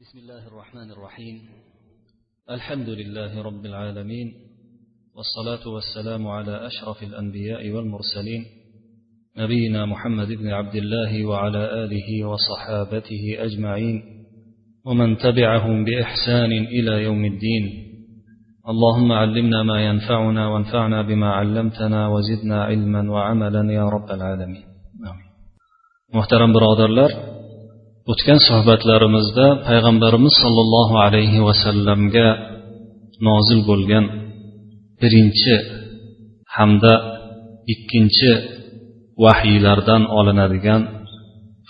بسم الله الرحمن الرحيم. الحمد لله رب العالمين والصلاة والسلام على أشرف الأنبياء والمرسلين نبينا محمد بن عبد الله وعلى آله وصحابته أجمعين ومن تبعهم بإحسان إلى يوم الدين. اللهم علمنا ما ينفعنا وانفعنا بما علمتنا وزدنا علما وعملا يا رب العالمين. محترم برادرlar o'tgan suhbatlarimizda payg'ambarimiz sollallohu alayhi vasallamga nozil bo'lgan birinchi hamda ikkinchi vahiylardan olinadigan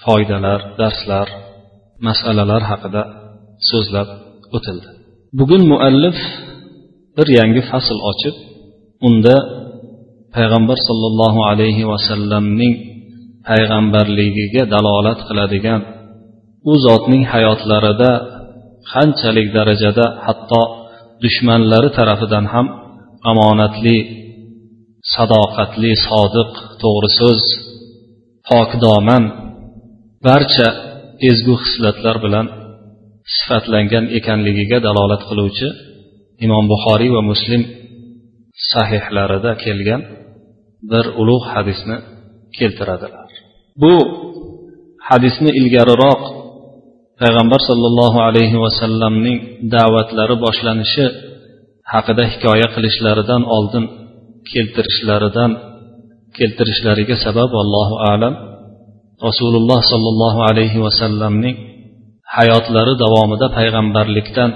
foydalar darslar masalalar haqida so'zlab o'tildi. Bugun muallif bir yangi fasl ochib unda payg'ambar sollallohu alayhi vasallamning payg'ambarligiga dalolat qiladigan u zotning hayotlarida qanchalik darajada hatto dushmanlari tarafidan ham omonatli sadoqatli sodiq to'g'ri so'z pokdoman barcha ezgu xislatlar bilan sifatlangan ekanligiga dalolat qiluvchi imom buxoriy va muslim sahihlarida kelgan bir ulug' hadisni keltiradilar. Bu hadisni ilgariroq payg'ambar sollallohu alayhi vasallamning da'vatlari boshlanishi haqida hikoya qilishlaridan oldin keltirishlaridan keltirishlariga sabab allohu alam rasululloh sollallohu alayhi vasallamning hayotlari davomida payg'ambarlikdan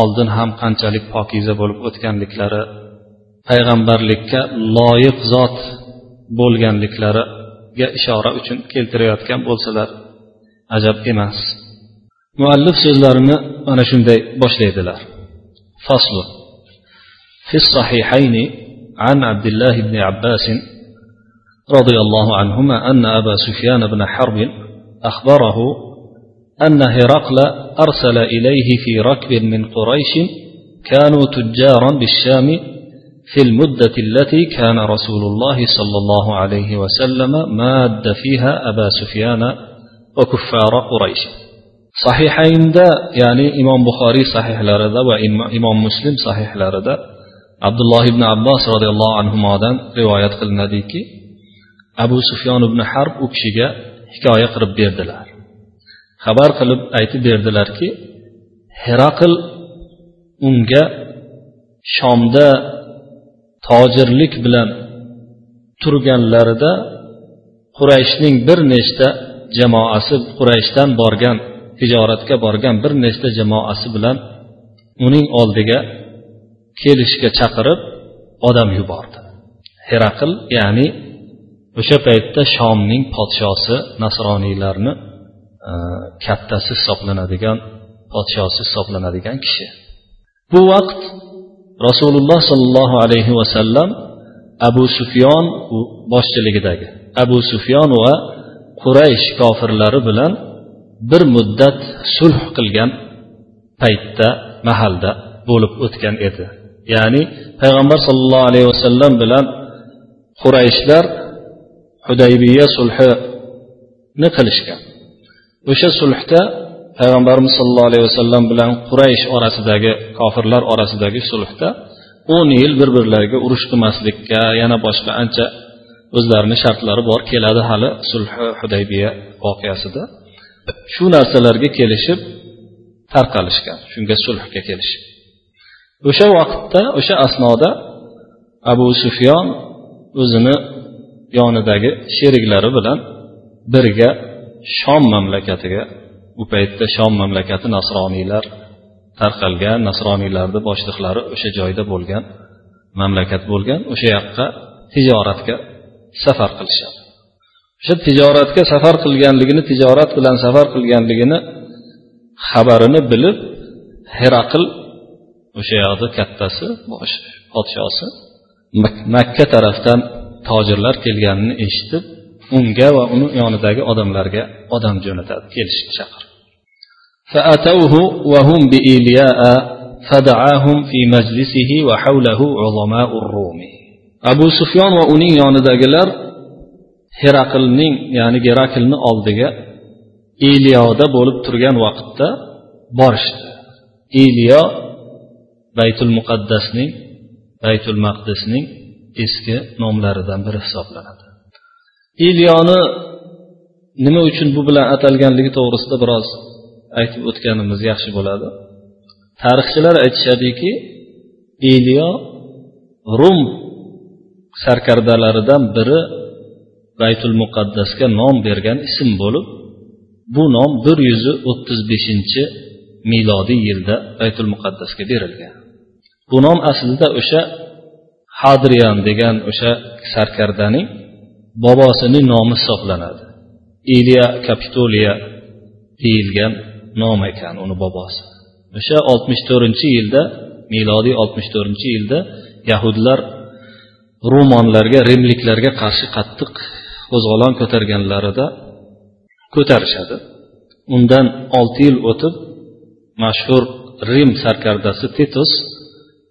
oldin ham qanchalik pokiza bo'lib o'tganliklari payg'ambarlikka loyiq zot bo'lganliklariga ishora uchun keltirayotgan bo'lsalar ajab emas. Muallif so'zlarini mana shunday boshlaydilar faslu في الصحيحين عن عبد الله بن عباس رضي الله عنهما أن أبا سفيان بن حرب أخبره أن هرقل أرسل إليه في ركب من قريش كانوا تجارا بالشام في المدة التي كان رسول الله صلى الله عليه وسلم ماد فيها أبا سفيان وكفار قريش. Sahihaynda ya'ni imom buxoriy sahihlarida va imom muslim sahihlarida abdulloh ibn abbos roziyallohu anhudan rivoyat qilinadiki abu sufyon ibn harb u kishiga hikoya qilib berdilar. Xabar qilib aytib berdilarki heraql unga shomda tojirlik bilan turganlarida qurayshning bir nechta jamoasi qurayshdan borgan tijoratga borgan bir nechta jamoasi bilan uning oldiga kelishga chaqirib odam yubordi. Heraql ya'ni o'sha paytda shomning podshosi nasroniylarni e, kattasi hisoblanadigan podshosi hisoblanadigan kishi. Bu vaqt rasululloh sollallohu alayhi vasallam abu sufyon boshchiligidagi. Abu sufyon va quraysh kofirlari bilan bir muddat sulh qilgan paytda mahalda bo'lib o'tgan edi. Ya'ni payg'ambar sollallohu alayhi vasallam bilan qurayshlar hudaybiya sulhini qilishgan. O'sha sulhda payg'ambarimiz sollallohu alayhi vasallam bilan quraysh orasidagi kofirlar orasidagi sulhda o'n yil bir birlariga urush qilmaslikka yana boshqa ancha o'zlarini shartlari bor keladi hali sulhi hudaybiya voqeasida. Shu narsalarga kelishib tarqalishgan shunga sulhga kelishib. O'sha vaqtda o'sha asnoda abu sufyon o'zini yonidagi sheriklari bilan birga shom mamlakatiga u paytda shom mamlakati nasroniylar tarqalgan nasroniylarni boshliqlari o'sha joyda bo'lgan mamlakat bo'lgan o'sha yoqqa tijoratga safar qilishadi. o'sha tijoratga safar qilganligini tijorat bilan safar qilganligini xabarini bilib heraql o'sha yoqda kattasi bosh podshosi makka tarafdan tojirlar kelganini eshitib unga va uni yonidagi odamlarga odam jo'natadi kelishga chaqirib فأتوه وهم بإيلياء فدعاهم في مجلسه وحوله عظماء الروم أبو سفيان وأنين yonidagilar heraqlning ya'ni geraklni oldiga iliyoda bo'lib turgan vaqtda borishdi. Iliyo baytul muqaddasning baytul maqdisning eski nomlaridan biri hisoblanadi. Iliyoni nima uchun bu bilan atalganligi to'g'risida biroz aytib o'tganimiz yaxshi bo'ladi. Tarixchilar aytishadiki iliyo rum sarkardalaridan biri baytul muqaddasga nom bergan ism bo'lib bu nom bir yuz o'ttiz beshinchi milodiy yilda baytul muqaddasga berilgan. Bu nom aslida o'sha hadriyan degan o'sha sarkardaning bobosining nomi hisoblanadi. Iliya kapitoliya deyilgan nom ekan uni bobosi. O'sha oltmish to'rtinchi yilda milodiy oltmish to'rtinchi yilda yahudlar rumonlarga rimliklarga qarshi qattiq qo'zg'olon ko'targanlarida ko'tarishadi. Undan olti yil o'tib mashhur rim sarkardasi titus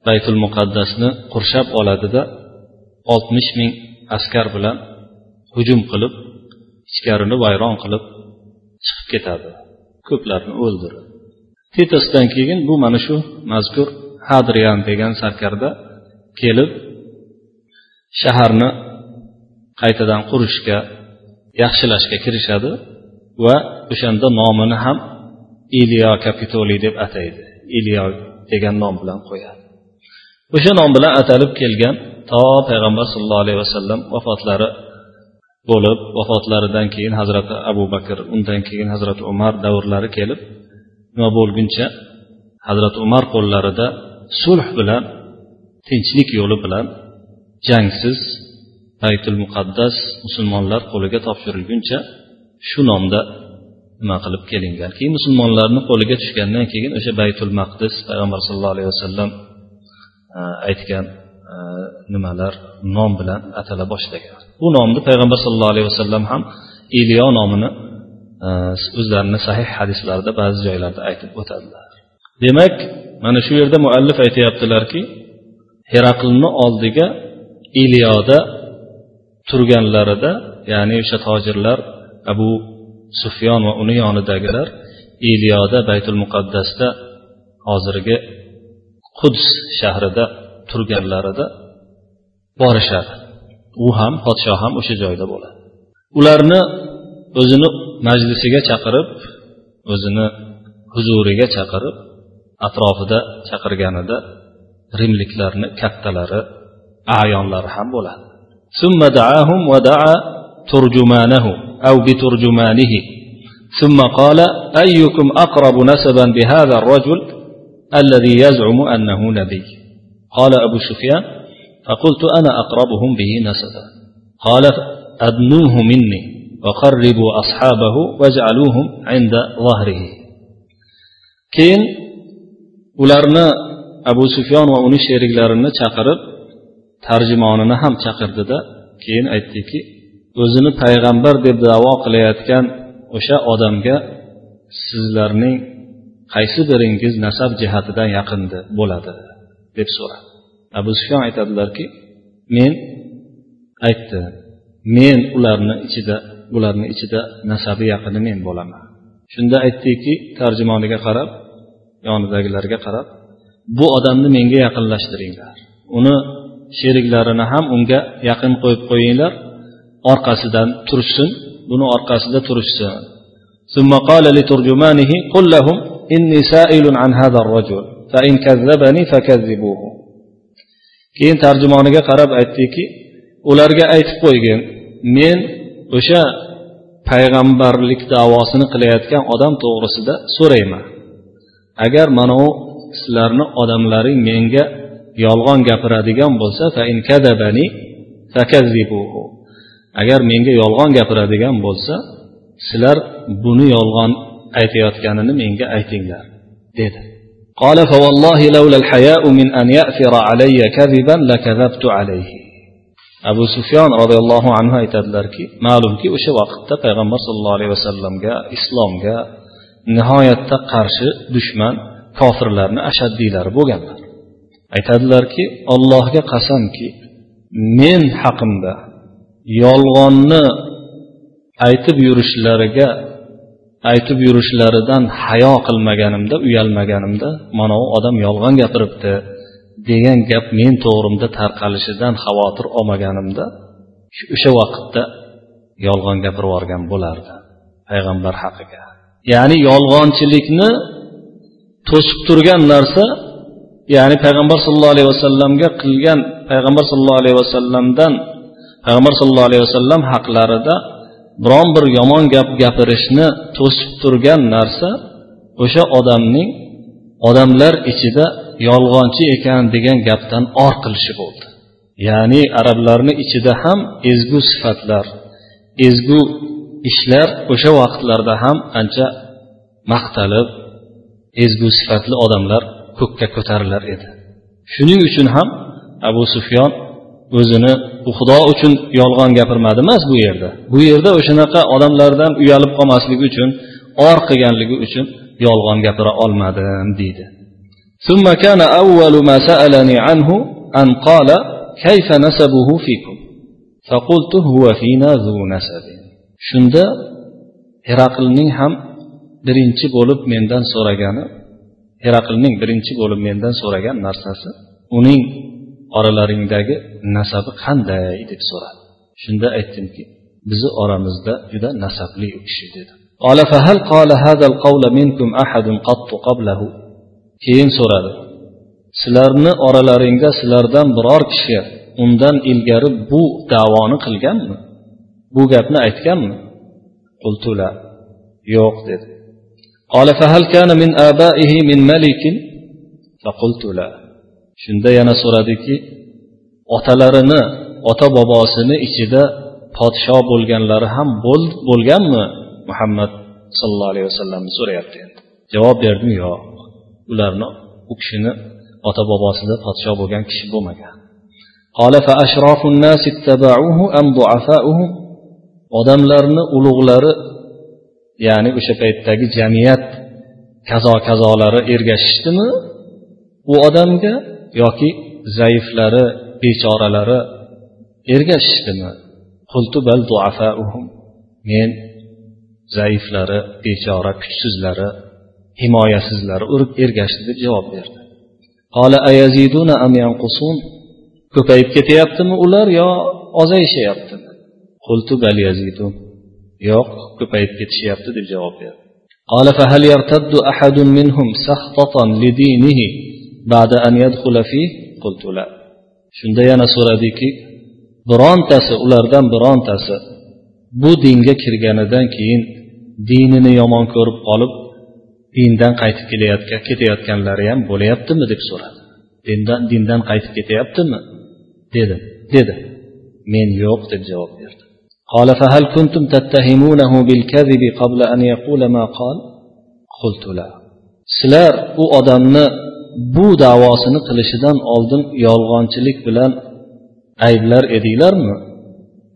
baytul muqaddasni qurshab oladida oltmish ming askar bilan hujum qilib ichkarini vayron qilib chiqib ketadi. Ko'plarni o'ldiradi titusdan keyin bu mana shu mazkur hadrian degan sarkarda kelib shaharni qaytadan qurishga yaxshilashga kirishadi va o'shanda nomini ham iliyo kapitoliy deb ataydi. Iliyo degan nom bilan qo'yadi. O'sha nom bilan atalib kelgan to payg'ambar sallallohu alayhi vasallam vafotlari bo'lib vafotlaridan keyin hazrati abu bakr undan keyin hazrati umar davrlari kelib nima bo'lguncha hazrati umar qo'llarida sulh bilan tinchlik yo'li bilan jangsiz baytul muqaddas musulmonlar qo'liga topshirilguncha shu nomda nima qilib kelingan. Keyin musulmonlarni qo'liga tushgandan keyin o'sha baytul maqdis payg'ambar sallallohu alayhi vasallam e, aytgan e, nimalar nom bilan atala boshlagan. Bu nomni payg'ambar sallallohu alayhi vasallam ham iliyo nomini e, o'zlarini sahih hadislarida ba'zi joylarda aytib o'tadilar. Demak mana shu yerda muallif aytyaptilarki heraqlni oldiga iliyoda turganlarida ya'ni o'sha tojirlar abu sufyon va uni yonidagilar iliyoda baytul muqaddasda hozirgi quds shahrida turganlarida borishadi. U ham podshoh ham o'sha joyda bo'ladi. Ularni o'zini majlisiga chaqirib o'zini huzuriga chaqirib atrofida chaqirganida rimliklarni kattalari ayonlari ham bo'ladi. ثم دعاهم ودعا ترجمانه أو بترجمانه. ثم قال أيكم أقرب نسبا بهذا الرجل الذي يزعم أنه نبي؟ قال أبو سفيان فقلت أنا أقربهم به نسبا. قال أدنوه مني وقربوا أصحابه واجعلوهم عند ظهره. keyin ularni abu sufyon va sheriklarini chaqirib tarjimonini ham chaqirdida keyin aytdiki o'zini payg'ambar deb davo qilayotgan o'sha odamga sizlarning qaysi biringiz nasab jihatidan yaqindi bo'ladi deb so'radi. Abu sufyon aytadilarki men aytdi men ularni ichida ularni ichida nasabi yaqini men bo'laman. Shunda aytdiki tarjimoniga qarab yonidagilarga qarab bu odamni menga yaqinlashtiringlar. Uni sheriklarini ham unga yaqin qo'yib qo'yinglar orqasidan turishsin buni orqasida turishsin ثم قال لترجمانه قل لهم إني سائل عن هذا الرجل فإن كذبني فكذبوه keyin tarjimoniga qarab aytdiki ularga aytib qo'ygin men o'sha payg'ambarlik davosini qilayotgan odam to'g'risida so'rayman agar mana u sizlarni odamlaring menga yolg'on gapiradigan bo'lsa agar menga yolg'on gapiradigan bo'lsa sizlar buni yolg'on aytayotganini menga aytinglar dedi قال فوالله لولا الحياء من أن يأثر علي كذبا لكذبت عليه abu sufyon roziyallohu anhu aytadilarki ma'lumki o'sha vaqtda payg'ambar sallallohu alayhi vasallamga islomga nihoyatda qarshi dushman kofirlarni ashaddiylari bo'lganlar Aytadilarki allohga qasamki men haqimda yolg'onni aytib yurishlariga aytib yurishlaridan hayo qilmaganimda uyalmaganimda mana u odam yolg'on gapiribdi degan gap men to'g'rimda tarqalishidan xavotir olmaganimda o'sha vaqtda yolg'on gapirib yuborgan bo'lardi payg'ambar haqiga. Ya'ni yolg'onchilikni to'sib turgan narsa ya'ni payg'ambar sallallohu alayhi vasallamga qilgan payg'ambar sallallohu alayhi vasallamdan payg'ambar sallallohu alayhi vasallam haqlarida biron bir yomon gap gapirishni to'sib turgan narsa o'sha odamning odamlar ichida yolg'onchi ekan degan gapdan or qilishi bo'ldi. Ya'ni arablarni ichida ham ezgu sifatlar ezgu ishlar o'sha vaqtlarda ham ancha maqtalib ezgu sifatli odamlar ko'kka ko'tarilar edi shuning uchun ham abu sufyon o'zini u xudo uchun yolg'on gapirmadi emas bu yerda bu yerda o'shanaqa odamlardan uyalib qolmasligi uchun or qilganligi uchun yolg'on gapira olmadim deydi ثم كان أول ما سألني عنه أن قال كيف نسبه فيكم فقلت هو فينا ذو نسب shunda heraqlning ham birinchi bo'lib mendan so'ragani heraqlning birinchi bo'lib mendan so'ragan narsasi uning oralaringdagi nasabi qanday deb so'radi shunda aytdimki bizni oramizda juda nasabli u kishi dedi قال فهل قال هذا القول منكم أحد قط قبله keyin so'radi sizlarni oralaringda sizlardan biror kishi undan ilgari bu davoni qilganmi bu gapni aytganmi qultula yo'q dedi قال فهل كان من آبائه من ملك فقلت لا shunda yana so'radiki otalarini ota bobosini ichida podsho bo'lganlari ham bo'lganmi muhammad sallallohu alayhi vasallamni so'rayapti endi javob berdim yo'q ularni u kishini ota bobosida podsho bo'lgan kishi bo'lmagan odamlarni ulug'lari ya'ni o'sha paytdagi jamiyat kazo kazolari ergashishdimi? U odamga yoki zaiflari bechoralari ergashishdimi? Men zaiflari bechora kuchsizlari himoyasizlari urib ergashdi deb javob berdi. Ko'payib ketyaptimi ular yo ozayishyaptimi? yo'q ko'payib ketishyapti deb javob berdi قال فهل يرتد أحد منهم سخطة لدينه بعد أن يدخل فيه قلت لا shunda yana so'radiki birontasi ulardan birontasi bu dinga kirganidan keyin dinini yomon ko'rib qolib dindan qaytib kelayotgan ketayotganlari ham bo'layaptimi deb so'radi dindan dindan qaytib ketyaptimi dedi dedi men yo'q deb javob berdi قال فهل كنتم تتهمونه بالكذب قبل أن يقول ما قال قلت لا sizlar u odamni bu davosini qilishidan oldin yolg'onchilik bilan ayblar edinglarmi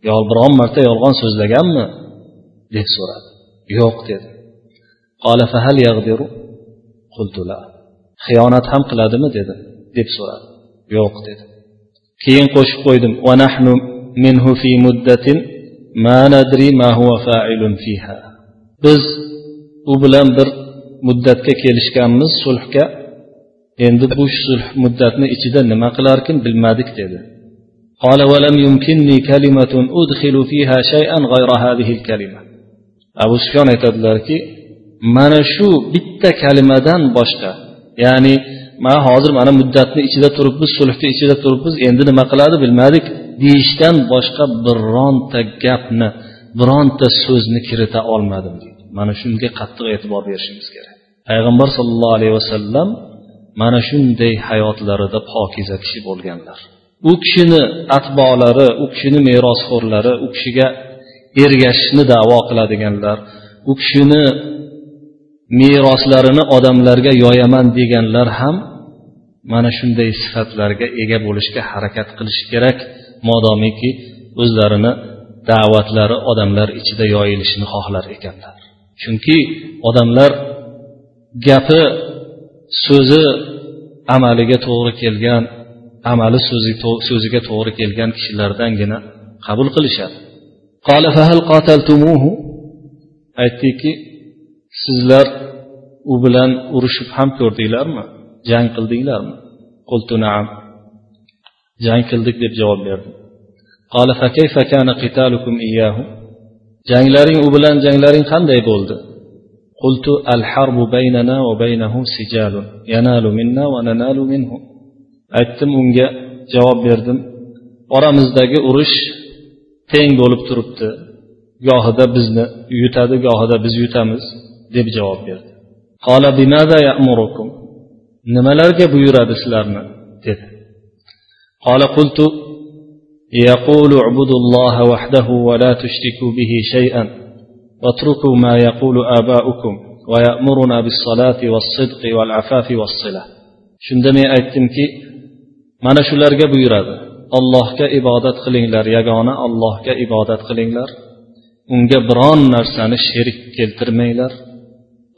yo biron marta yolg'on so'zlaganmi deb so'radi yo'q dedi xiyonat ham qiladimi dedi deb so'radi yo'q dedi keyin qo'shib qo'ydim biz u bilan bir muddatga kelishganmiz sulhga endi bu sulh muddatni ichida nima qilarkin bilmadik dedi قال ولم يمكنني كلمة أدخل فيها شيئا غير هذه الكلمة أبو سفيان aytadilarki mana shu bitta kalimadan boshqa ya'ni man hozir mana muddatni ichida turibmiz sulhni ichida turibmiz endi nima qiladi bilmadik Deyishdan boshqa bironta gapni bironta so'zni kirita olmadim deydi. Mana shunga qattiq e'tibor berishimiz kerak. Payg'ambar sollallohu alayhi vasallam mana shunday hayotlarida pokiza kishi bo'lganlar. U kishini atbolari u kishini merosxo'rlari u kishiga ergashishni davo qiladiganlar u kishini meroslarini odamlarga yoyaman deganlar ham mana shunday sifatlarga ega bo'lishga harakat qilish kerak. Modomiki o'zlarini da'vatlari odamlar ichida yoyilishini xohlar ekanlar. Chunki odamlar gapi so'zi amaliga to'g'ri kelgan amali so'ziga to'g'ri kelgan kishilardangina qabul qilishadi. Aytdiki sizlar u bilan urushib ham ko'rdinglarmi? Jang qildinglarmi? jang qildik deb javob berdi. Janglaring u bilan janglaring qanday bo'ldi? Qultu al harbu baynana va baynahu sijalun. Yanalu minna va nanalu minhu. Aytdim unga javob berdim. Oramizdagi urush teng bo'lib turibdi. Gohida bizni yutadi gohida biz yutamiz deb javob berdi. Nimalarga buyuradi sizlarni? dedi. قال قلت يقول اعبدوا الله وحده ولا تشركوا به شيئا واتركوا ما يقول آباؤكم ويأمرنا بالصلاة والصدق والعفاف والصلة shunda men aytdimki mana shularga buyuradi allohga ibodat qilinglar yagona allohga ibodat qilinglar unga biron narsani sherik keltirmanglar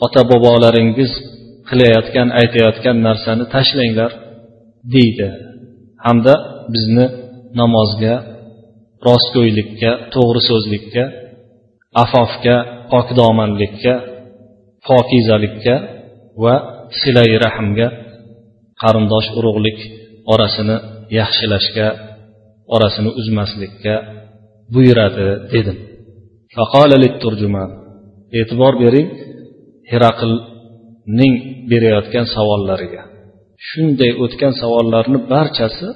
ota bobolaringiz qilayotgan aytayotgan narsani tashlanglar deydi Hamda bizni namozga rostgo'ylikka to'g'ri so'zlikka afofga pokdomanlikka pokizalikka va silai rahmga qarindosh urug'lik orasini yaxshilashga orasini uzmaslikka buyuradi dedim. E'tibor bering heraqlning berayotgan savollariga. Shunday o'tgan savollarni barchasi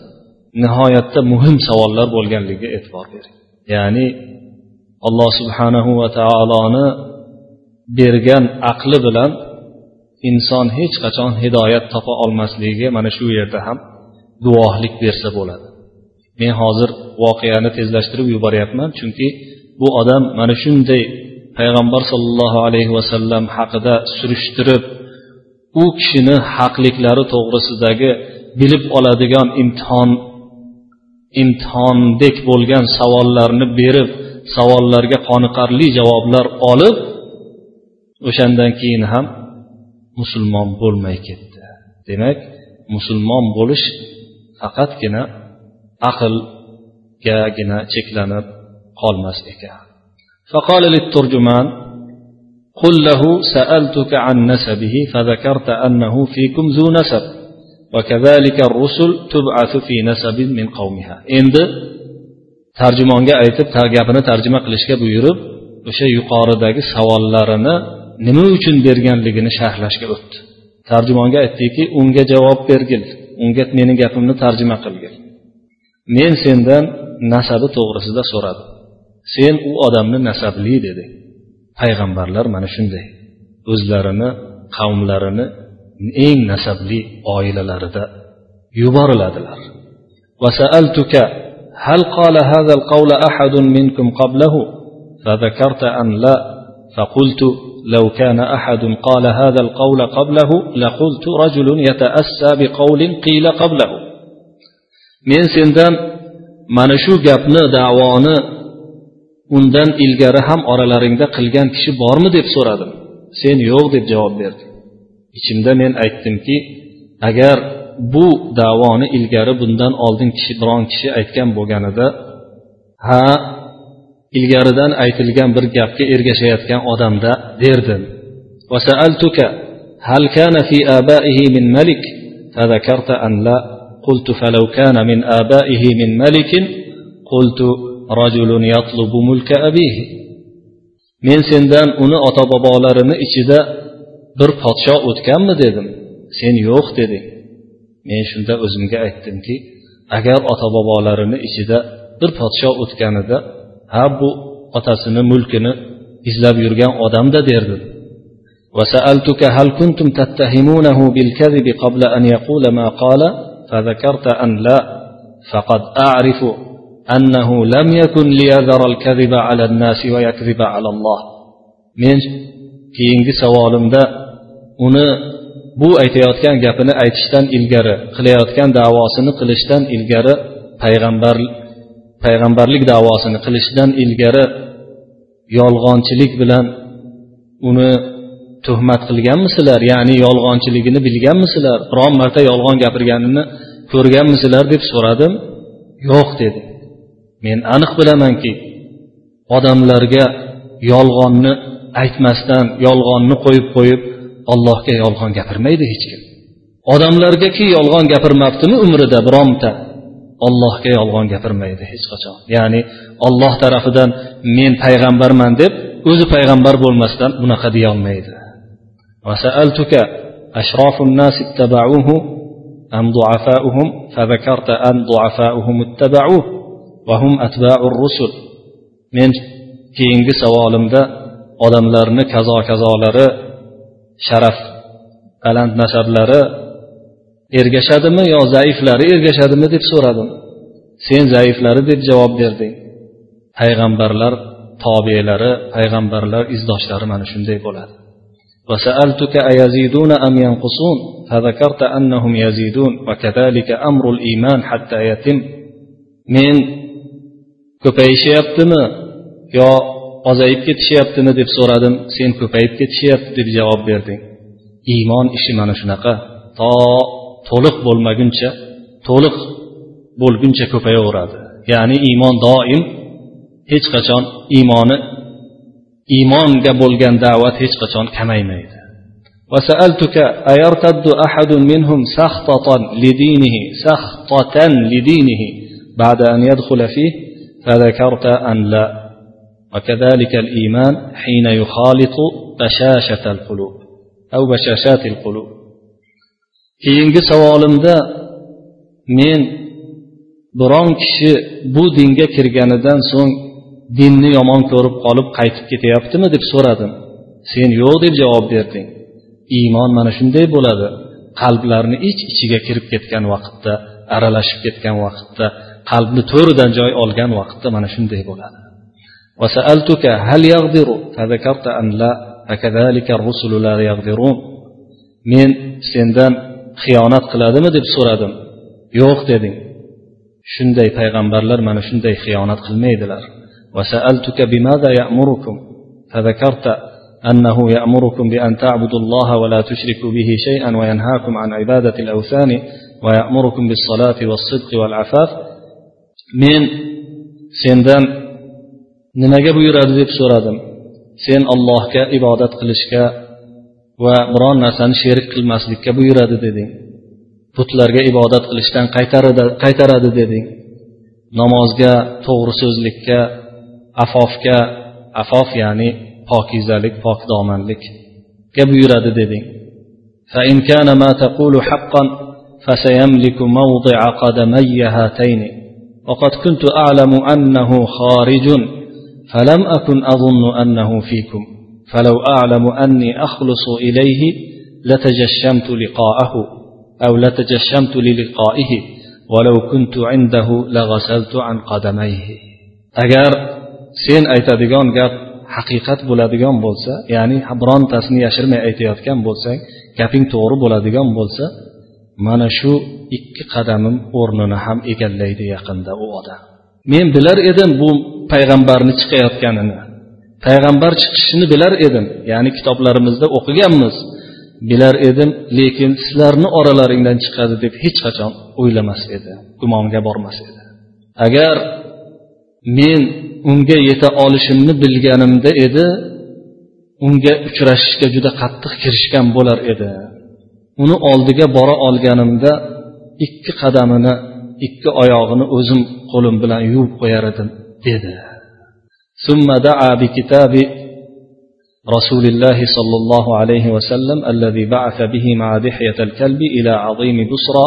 nihoyatda muhim savollar bo'lganligiga e'tibor bering ya'ni alloh subhanahu va taoloni bergan aqli bilan inson hech qachon hidoyat topa olmasligiga mana shu yerda ham guvohlik bersa bo'ladi. Men hozir voqeani tezlashtirib yuboryapman chunki bu odam mana shunday payg'ambar sollallohu alayhi vasallam haqida surishtirib u kishini haqliklari to'g'risidagi bilib oladigan imtihon imtihondek bo'lgan savollarni berib savollarga qoniqarli javoblar olib o'shandan keyin ham musulmon bo'lmay ketdi demak musulmon bo'lish faqatgina aqlgagina cheklanib qolmas ekan فقال للترجمان قل له سألتك عن نسبه فذكرت أنه فيكم ذو نسب وكذلك الرسل تبعث في نسب من قومها endi tarjimonga aytib gapini tarjima qilishga buyurib o'sha yuqoridagi savollarini nima uchun berganligini sharhlashga o'tdi tarjimonga aytdiki unga javob bergil unga meni gapimni tarjima qilgil men sendan nasabi to'g'risida so'radim sen u odamni nasabli dedi payg'ambarlar mana shunday o'zlarini qavmlarini eng nasabli oilalarida yuboriladilar هل قال هذا القول أحد منكم قبله فذكرت أن لا فقلت لو كان أحد قال هذا القول قبله لقلت رجل يتأسى بقول قيل قبله men sendan mana shu gapni davoni undan ilgari ham oralaringda qilgan kishi bormi deb so'radim sen yo'q deb javob berding ichimda men aytdimki agar bu davoni ilgari bundan oldin kishi biron kishi aytgan bo'lganida ha ilgaridan aytilgan bir gapga ergashayotgan odamda derdim هل كان في آبائه من ملك فذكرت أن لا قلت فلو كان من آبائه من ملك قلت رجل يطلب ملك أبيه men sendan uni ota bobolarini ichida bir podsho o'tganmi dedim sen yo'q deding men shunda o'zimga aytdimki agar ota bobolarini ichida bir podsho o'tganida ha bu otasini mulkini izlab yurgan odamda derdim وسألتك هل كنتم تتهمونه بالكذب قبل أن يقول ما قال فذكرت أن لا فقد أعرف أنه لم يكن ليذر الكذب على الناس ويكذب على الله men keyingi savolimda uni bu aytayotgan gapini aytishdan ilgari qilayotgan davosini qilishdan ilgari payg'ambar payg'ambarlik davosini qilishdan ilgari yolg'onchilik bilan uni tuhmat qilganmisizlar ya'ni yolg'onchiligini bilganmisizlar biron marta yolg'on gapirganini ko'rganmisizlar deb so'radim yo'q dedi men aniq bilamanki odamlarga yolg'onni aytmasdan yolg'onni qo'yib qo'yib allohga yolg'on gapirmaydi hech kim odamlargaki yolg'on gapirmabdimi umrida bironta ollohga yolg'on gapirmaydi hech qachon ya'ni olloh tarafidan men payg'ambarman deb o'zi payg'ambar bo'lmasdan bunaqa deyolmaydi أشراف الناس اتبعوه أم ضعفاؤهم فذكرت أن ضعفاؤهم اتبعوه وهم أتباع الرسل men keyingi savolimda odamlarni kazo kazolari sharaf baland nasablari ergashadimi yo zaiflari ergashadimi deb so'radim sen zaiflari deb javob berding payg'ambarlar tobelari payg'ambarlar izdoshlari mana shunday bo'ladi وسألتك أيزيدون أم ينقصون فذكرت أنهم يزيدون وكذلك أمر الإيمان حتى يتم من ko'payishyaptimi yo ozayib ketishyaptimi deb so'radim sen ko'payib ketishyapti deb javob berding iymon ishi mana shunaqa to to'liq bo'lmaguncha to'liq bo'lguncha ko'payaveradi ya'ni iymon doim hech qachon iymoni iymonga bo'lgan da'vat hech qachon kamaymaydi وسألتك أيرتد أحد منهم سخطة لدينه سخطة لدينه بعد أن يدخل فيه فذكرت أن لا وكذلك الإيمان حين يخالط بشاشة القلوب أو بشاشات القلوب keyingi savolimda men biron kishi bu dinga kirganidan so'ng dinni yomon ko'rib qolib qaytib ketyaptimi deb so'radim sen yo'q deb javob berding iymon mana shunday bo'ladi qalblarni ich ich ichiga kirib ketgan vaqtda aralashib ketgan vaqtda qalbni to'ridan joy olgan vaqtda mana shunday bo'ladi men sendan xiyonat qiladimi deb so'radim yo'q deding shunday payg'ambarlar mana shunday xiyonat qilmaydilar وسألتك بماذا يأمركم فذكرت أنه يأمركم بأن تعبدوا الله ولا تشركوا به شيئا وينهاكم عن عبادة الأوثان ويأمركم بالصلاة والصدق والعفاف من sendan nimaga buyuradi deb so'radim sen allohga ibodat qilishga va biron narsani sherik qilmaslikka buyuradi deding butlarga ibodat qilishdan qaytaradi deding namozga to'g'ri so'zlikka afofga afof ya'ni pokizalik pokdomanlikka buyuradi deding فإن كان ما تقول حقا فسيملك موضع قدمي هاتين وقد كنت أعلم أنه خارج فلم أكن أظن أنه فيكم. فلو أعلم أني أخلص إليه لتجشمت لقاءه أو لتجشمت للقائه ولو كنت عنده لغسلت عن قدميه. أجار سين أيتا ديغان قال حقيقة بولا بولسا يعني حبران تسني أشرمي أيتا ديغان بولسا كافين تورو بولا ديغان mana shu ikki qadamim o'rnini ham egallaydi yaqinda u odam. Men bilar edim bu payg'ambarni chiqayotganini. Payg'ambar chiqishini bilar edim ya'ni kitoblarimizda o'qiganmiz. Bilar edim lekin sizlarni oralaringdan chiqadi deb hech qachon o'ylamas edi gumonga bormas edi. Agar men unga yeta olishimni bilganimda edi unga uchrashishga juda qattiq kirishgan bo'lar edi. uni oldiga bora olganimda ikki qadamini ikki oyog'ini o'zim qo'lim bilan yuvib qo'yar edim dedi ثم دعا بكتاب رسول الله صلى الله عليه وسلم الذي بعث به مع دحية الكلب إلى عظيم بصرى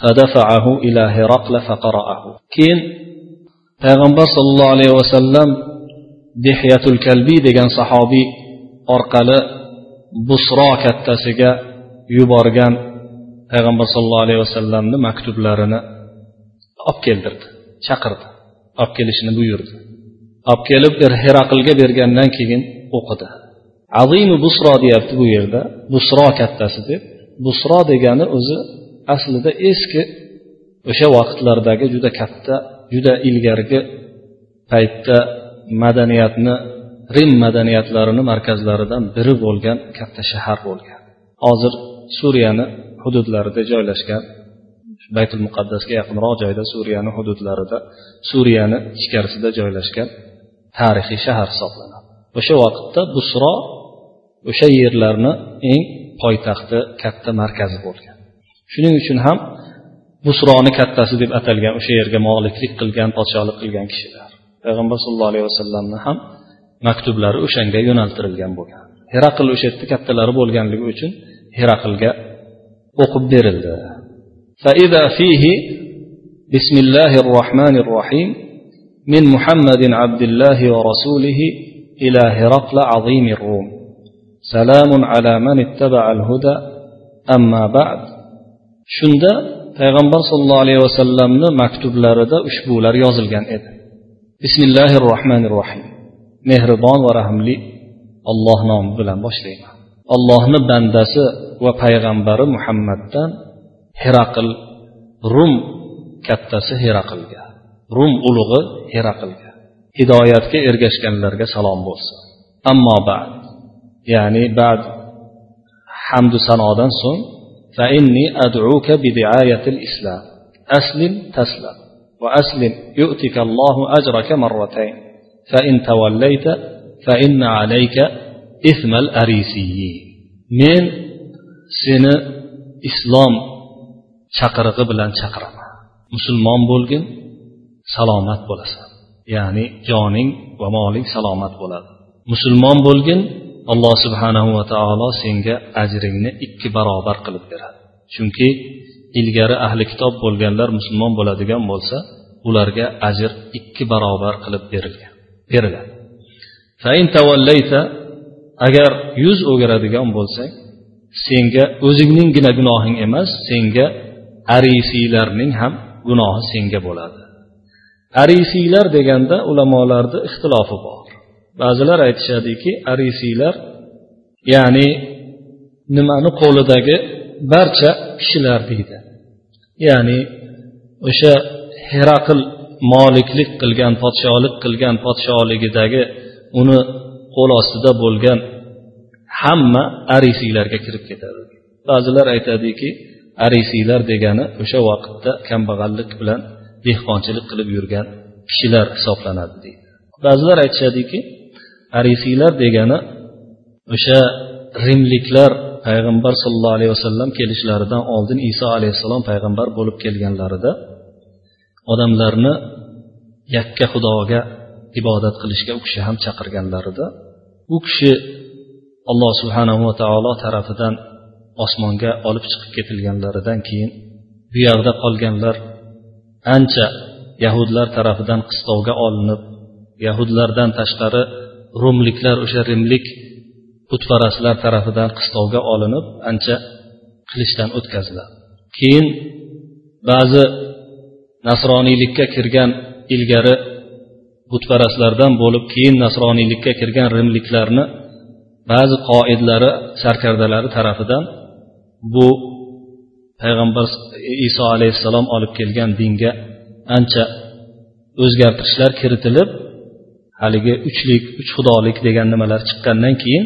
فدفعه إلى هرقل فقرأه كين payg'ambar sollallohu alayhi vasallam dehyatul kalbiy degan sahobiy orqali busro kattasiga yuborgan payg'ambar sollallohu alayhi vasallamni maktublarini olib keldirdi chaqirdi olib kelishni buyurdi. Olib kelib er heraqlga bergandan keyin o'qidi. Azimi busro deyapti bu yerda busro kattasi deb. Busro degani o'zi aslida eski o'sha vaqtlardagi juda katta juda ilgargi paytda madaniyatni rim madaniyatlarini markazlaridan biri bo'lgan katta shahar bo'lgan. Hozir suriyani hududlarida joylashgan baytul muqaddasga yaqinroq joyda suriyani hududlarida suriyani ichkarisida joylashgan tarixiy shahar hisoblanadi. O'sha vaqtda busro o'sha yerlarni eng poytaxti katta markazi bo'lgan. Shuning uchun ham busroni kattasi deb atalgan o'sha yerga moliklik qilgan podshohlik qilgan kishilar payg'ambar sallallohu alayhi vasallamni ham maktublari o'shanga yo'naltirilgan bo'lgan. Heraql o'sha yerda kattalari bo'lganligi uchun heraqlga o'qib berildi بسم الله الرحمن الرحيم من محمد عبد الله ورسوله إلى هرقل عظيم الروم سلام على من اتبع الهدى أما بعد shunda payg'ambar sollallohu alayhi vasallamni maktublarida ushbular yozilgan edi bismillahi rohmanir rohim mehribon va rahmli olloh nomi bilan boshlayman allohni bandasi va payg'ambari muhammaddan heraql rum kattasi heraqlga rum ulug'i heraqlga hidoyatga ergashganlarga salom bo'lsin ammo ba'd ya'ni ba'd hamdu sanodan so'ng فإني أدعوك بدعاية الإسلام أسلم تسلم وأسلم يؤتك الله أجرك مرتين فإن توليت فإن عليك ismal arisiyi. Men seni islom chaqirig'i bilan chaqiraman. Musulmon bo'lgin salomat bo'lasan. Ya'ni joning va moling salomat bo'ladi. Musulmon bo'lgin alloh subhanahu va taolo senga ajringni ikki barobar qilib beradi. Chunki ilgari ahli kitob bo'lganlar musulmon bo'ladigan bo'lsa ularga ajr ikki barobar qilib berilgan beriladi. Agar yuz o'giradigan bo'lsang senga o'zingninggina gunohing emas senga arisiylarning ham gunohi senga bo'ladi. Arisiylar deganda ulamolarni ixtilofi bor. Ba'zilar aytishadiki arisiylar ya'ni nimani qo'lidagi barcha kishilar deydi. Ya'ni o'sha heraql moliklik qilgan podshohlik qilgan podshohligidagi uni qo'l ostida bo'lgan hamma arisiylarga kirib ketadi. Ba'zilar aytadiki arisiylar degani o'sha vaqtda kambag'allik bilan dehqonchilik qilib yurgan kishilar hisoblanadi deydi. Ba'zilar aytishadiki arisiylar degani o'sha rimliklar payg'ambar sollallohu alayhi vasallam kelishlaridan oldin iso alayhissalom payg'ambar bo'lib kelganlarida odamlarni yakka xudoga ibodat qilishga u kishi ham chaqirganlarida u kishi alloh subhanava taolo tarafidan osmonga olib chiqib ketilganlaridan keyin bu yoqda qolganlar ancha yahudlar tarafidan qistovga olinib yahudlardan tashqari rumliklar o'sha rimlik butparastlar tarafidan qistovga olinib ancha qilichdan o'tkaziladi. Keyin ba'zi nasroniylikka kirgan ilgari butparastlardan bo'lib keyin nasroniylikka kirgan rimliklarni ba'zi qoidlari sarkardalari tarafidan bu payg'ambar iso alayhissalom olib kelgan dinga ancha o'zgartirishlar kiritilib haligi uchlik uch xudolik degan nimalar chiqqandan keyin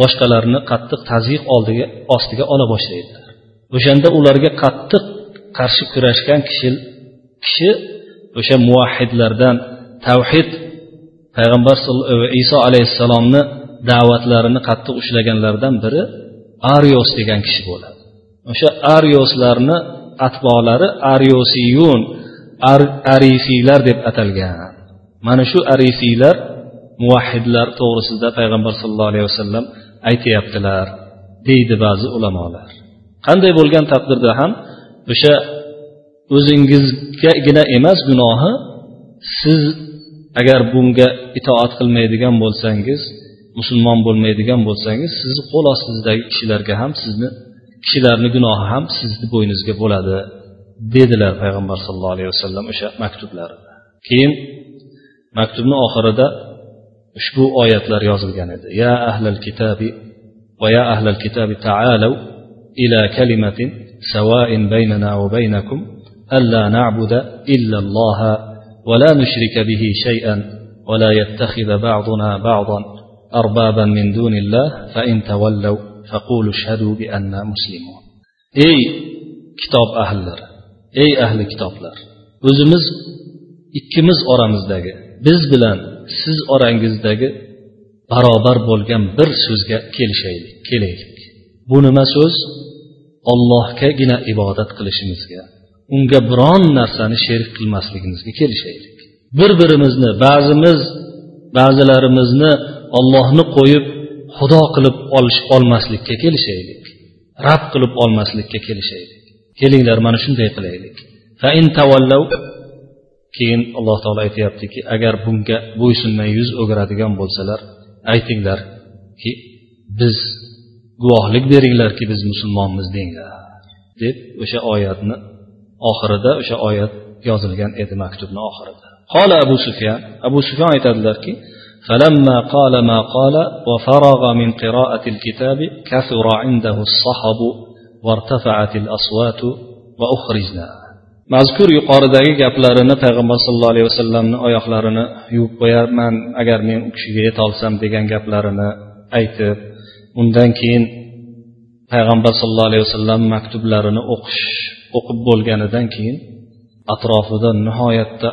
boshqalarni qattiq tazyiq oldiga ostiga ola boshlaydilar. O'shanda ularga qattiq qarshi kurashgan kishi kishi o'sha muvahhidlardan tavhid payg'ambar iso alayhissalomni da'vatlarini qattiq ushlaganlardan biri arios degan kishi bo'ladi. O'sha arioslarni atbolari ariosiyun ar arisiylar deb atalgan. Mana shu arisiylar muvahhidlar to'g'risida payg'ambar sallallohu alayhi vasallam aytyaptilar deydi ba'zi ulamolar. Qanday bo'lgan taqdirda ham o'sha o'zingizgagina emas gunohi siz agar bunga itoat qilmaydigan bo'lsangiz musulmon bo'lmaydigan bo'lsangiz sizni qo'l ostingizdagi kishilarga ham sizni kishilarni gunohi ham sizni bo'yningizga bo'ladi dedilar payg'ambar sallallohu alayhi vasallam o'sha maktublarida keyin maktubni oxirida ushbu oyatlar yozilgan edi ya ahlal kitabi va ya ahlal kitabi ta'alu ila kalimatin سواء بيننا وبينكم ألا نعبد إلا الله ولا نشرك به شيئا ولا يتخذ بعضنا بعضا أربابا من دون الله فإن تولوا فقولوا اشهدوا بأننا مسلمون أي كتاب أهل أي أهل كتاب لر o'zimiz ikkimiz oramizdagi biz bilan siz orangizdagi barobar bo'lgan bir so'zga kelishaylik kelaylik bu nima so'z ollohgagina ibodat qilishimizga unga biron narsani sherik qilmasligimizga kelishaylik. Bir birimizni ba'zimiz ba'zilarimizni ollohni qo'yib xudo qilib olish olmaslikka kelishaylik. Rab qilib olmaslikka kelishaylik. Kelinglar mana shunday qilaylik. Keyin alloh taolo aytyaptiki agar bunga bo'ysunmay yuz o'giradigan bo'lsalar aytinglarki biz guvohlik beringlarki biz musulmonmiz denglar deb o'sha oyatni oxirida o'sha oyat yozilgan edi maktubni oxirida qola abu sufyan abu sufyan aytadilarki فلما قال ما قال وفرغ من قراءة الكتاب كثر عنده الصحب وارتفعت الأصوات وأخرجنا mazkur yuqoridagi gaplarini payg'ambar sallallohu alayhi vasallamni oyoqlarini yuvib qo'yarman agar men u kishiga yetolsam degan gaplarini aytib undan keyin payg'ambar sallallohu alayhi vasallam maktublarini o'qish o'qib bo'lganidan keyin atrofida nihoyatda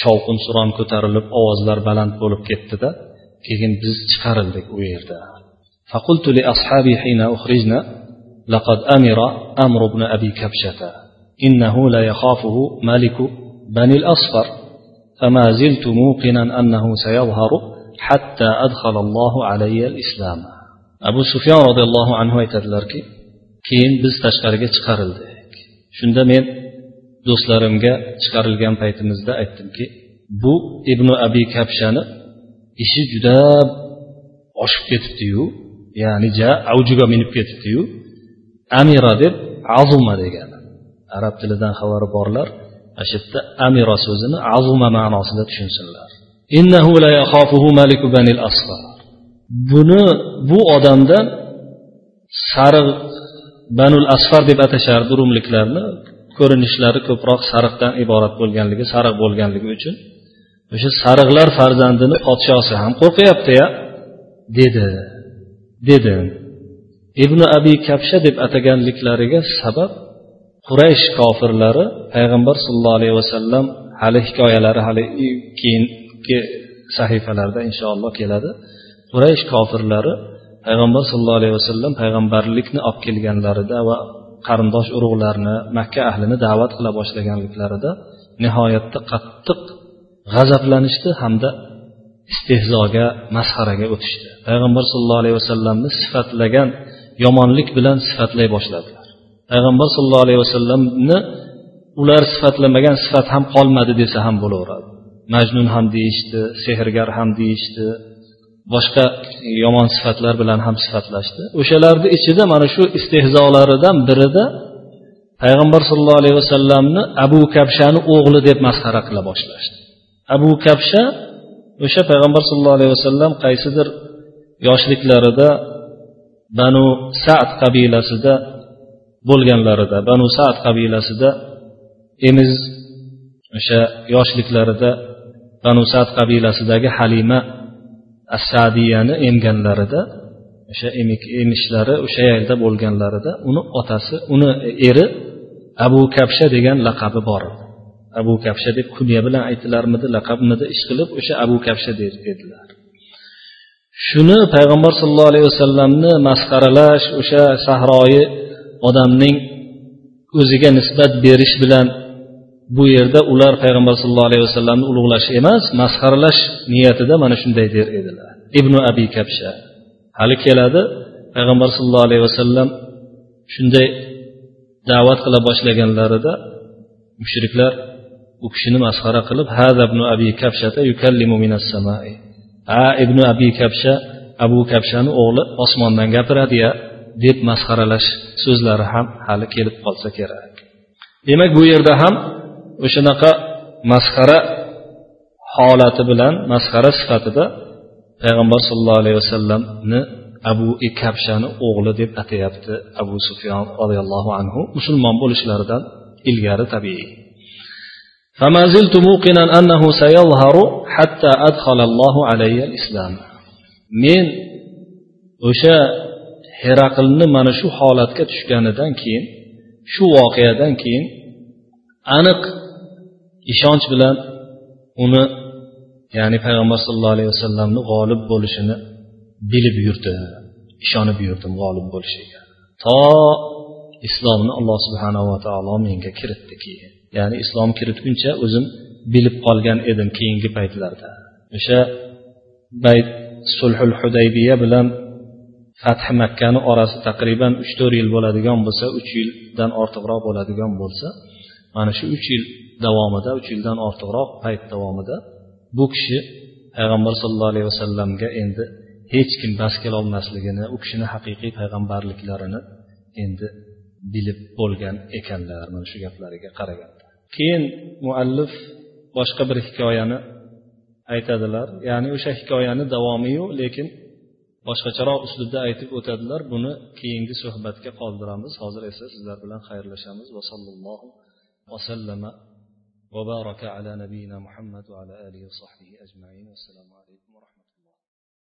shovqin suron ko'tarilib ovozlar baland bo'lib ketdida keyin biz chiqarildik u yerda فقلت لأصحابي حين أخرجنا لقد أمر أمر بن أبي كبشة إنه لا يخافه ملك بني الأصفر فما زلت موقنا أنه سيظهر حتى أدخل الله علي الإسلام abu sufyon roziyallohu anhu aytadilarki keyin biz tashqariga chiqarildik shunda men do'stlarimga chiqarilgan paytimizda aytdimki bu ibn abi kabshani ishi juda oshib ketibdiyu ya'ni ja avjiga minib ketibdiyu. Amira deb azuma degani. Arab tilidan xabari borlar ana shu yerda amira so'zini azuma ma'nosida tushunsinlar. Innahu la yakhafuhu maliku banil asfar. Buni bu odamdan sariq banul asfar deb atashardi rumliklarni ko'rinishlari ko'proq sariqdan iborat bo'lganligi sariq bo'lganligi uchun o'sha sariqlar farzandini podshosi ham qo'rqyaptiya dedi dedi. Ibn abi kabsha deb ataganliklariga sabab quraysh kofirlari payg'ambar sollallohu alayhi vasallam hali hikoyalari hali keyingi sahifalarda inshaalloh keladi. Quraysh kofirlari payg'ambar sallallohu alayhi vasallam payg'ambarlikni olib kelganlarida va qarindosh urug'larni makka ahlini da'vat qila boshlaganliklarida nihoyatda qattiq g'azablanishdi hamda istehzoga masxaraga o'tishdi. Payg'ambar sallallohu alayhi vasallamni sifatlagan yomonlik bilan sifatlay boshladilar. Payg'ambar sallallohu alayhi vasallamni ular sifatlamagan sifat ham qolmadi desa ham bo'laveradi. Majnun ham deyishdi sehrgar ham deyishdi boshqa yomon sifatlar bilan ham sifatlashdi. O'shalarni ichida mana shu istehzolaridan birida payg'ambar sollallohu alayhi vasallamni abu kabshani o'g'li deb masxara qila boshlashdi. Abu kabsha o'sha payg'ambar sallallohu alayhi vasallam qaysidir yoshliklarida banu sad qabilasida bo'lganlarida banu sad qabilasida emiz o'sha yoshliklarida banu sad qabilasidagi halima asadiyani emganlarida o'sha emishlari o'sha yerda bo'lganlarida uni otasi uni eri abu kapsha degan laqabi bor. Abu kapsha deb kunya bilan aytilarmidi laqabmidi ish qilib o'sha abu kapsha dedilar. Shuni payg'ambar sallallohu alayhi vasallamni masxaralash o'sha sahroyi odamning o'ziga nisbat berish bilan bu yerda ular payg'ambar sallallohu alayhi vasallamni ulug'lash emas masxaralash niyatida mana shunday der edilar. Ibn abi kabsha. Hali keladi payg'ambar sallallohu alayhi vasallam shunday da'vat qila boshlaganlarida mushriklar u kishini masxara qilib hada ibn abi kabshata yukallimu minas samai. Ha ibn abi kabsha abu kabshani o'g'li osmondan gapiradiya deb masxaralash so'zlari ham hali kelib qolsa kerak. Demak bu yerda ham o'shanaqa masxara holati bilan masxara sifatida payg'ambar sollallohu alayhi vasallamni abu kabshani o'g'li deb atayapti abu sufyon roziyallohu anhu musulmon bo'lishlaridan ilgari tabiiy فما زلت موقنا أنه سيظهر حتى أدخل الله علي الإسلام men o'sha heraqlni mana shu holatga tushganidan keyin shu voqeadan keyin aniq ishonch bilan uni ya'ni payg'ambar sallallohu alayhi vasallamni g'olib bo'lishini bilib yurdi ishonib yurdim g'olib bo'lishiga. To islomni alloh subhanava taolo menga kiritdi keyin. Ya'ni islom kiritguncha o'zim bilib qolgan edim keyingi paytlarda. O'sha bayt sulhul hudaybiya bilan fathi makkani orasi taqriban uch to'rt yil bo'ladigan bo'lsa uch yildan ortiqroq bo'ladigan bo'lsa mana shu uch yil davomida uch yildan ortiqroq payt davomida bu kishi payg'ambar sallallohu alayhi vasallamga endi hech kim bas kelolmasligini u kishini haqiqiy payg'ambarliklarini endi bilib bo'lgan ekanlar mana shu gaplariga qaraganda. Keyin muallif boshqa bir hikoyani aytadilar. Ya'ni o'sha hikoyani davomiyu lekin boshqacharoq uslubda aytib o'tadilar. Buni keyingi suhbatga qoldiramiz. Hozir esa sizlar bilan xayrlashamiz. Va sallallohu vasallama وبارك على نبينا محمد وعلى آله وصحبه أجمعين. والسلام عليكم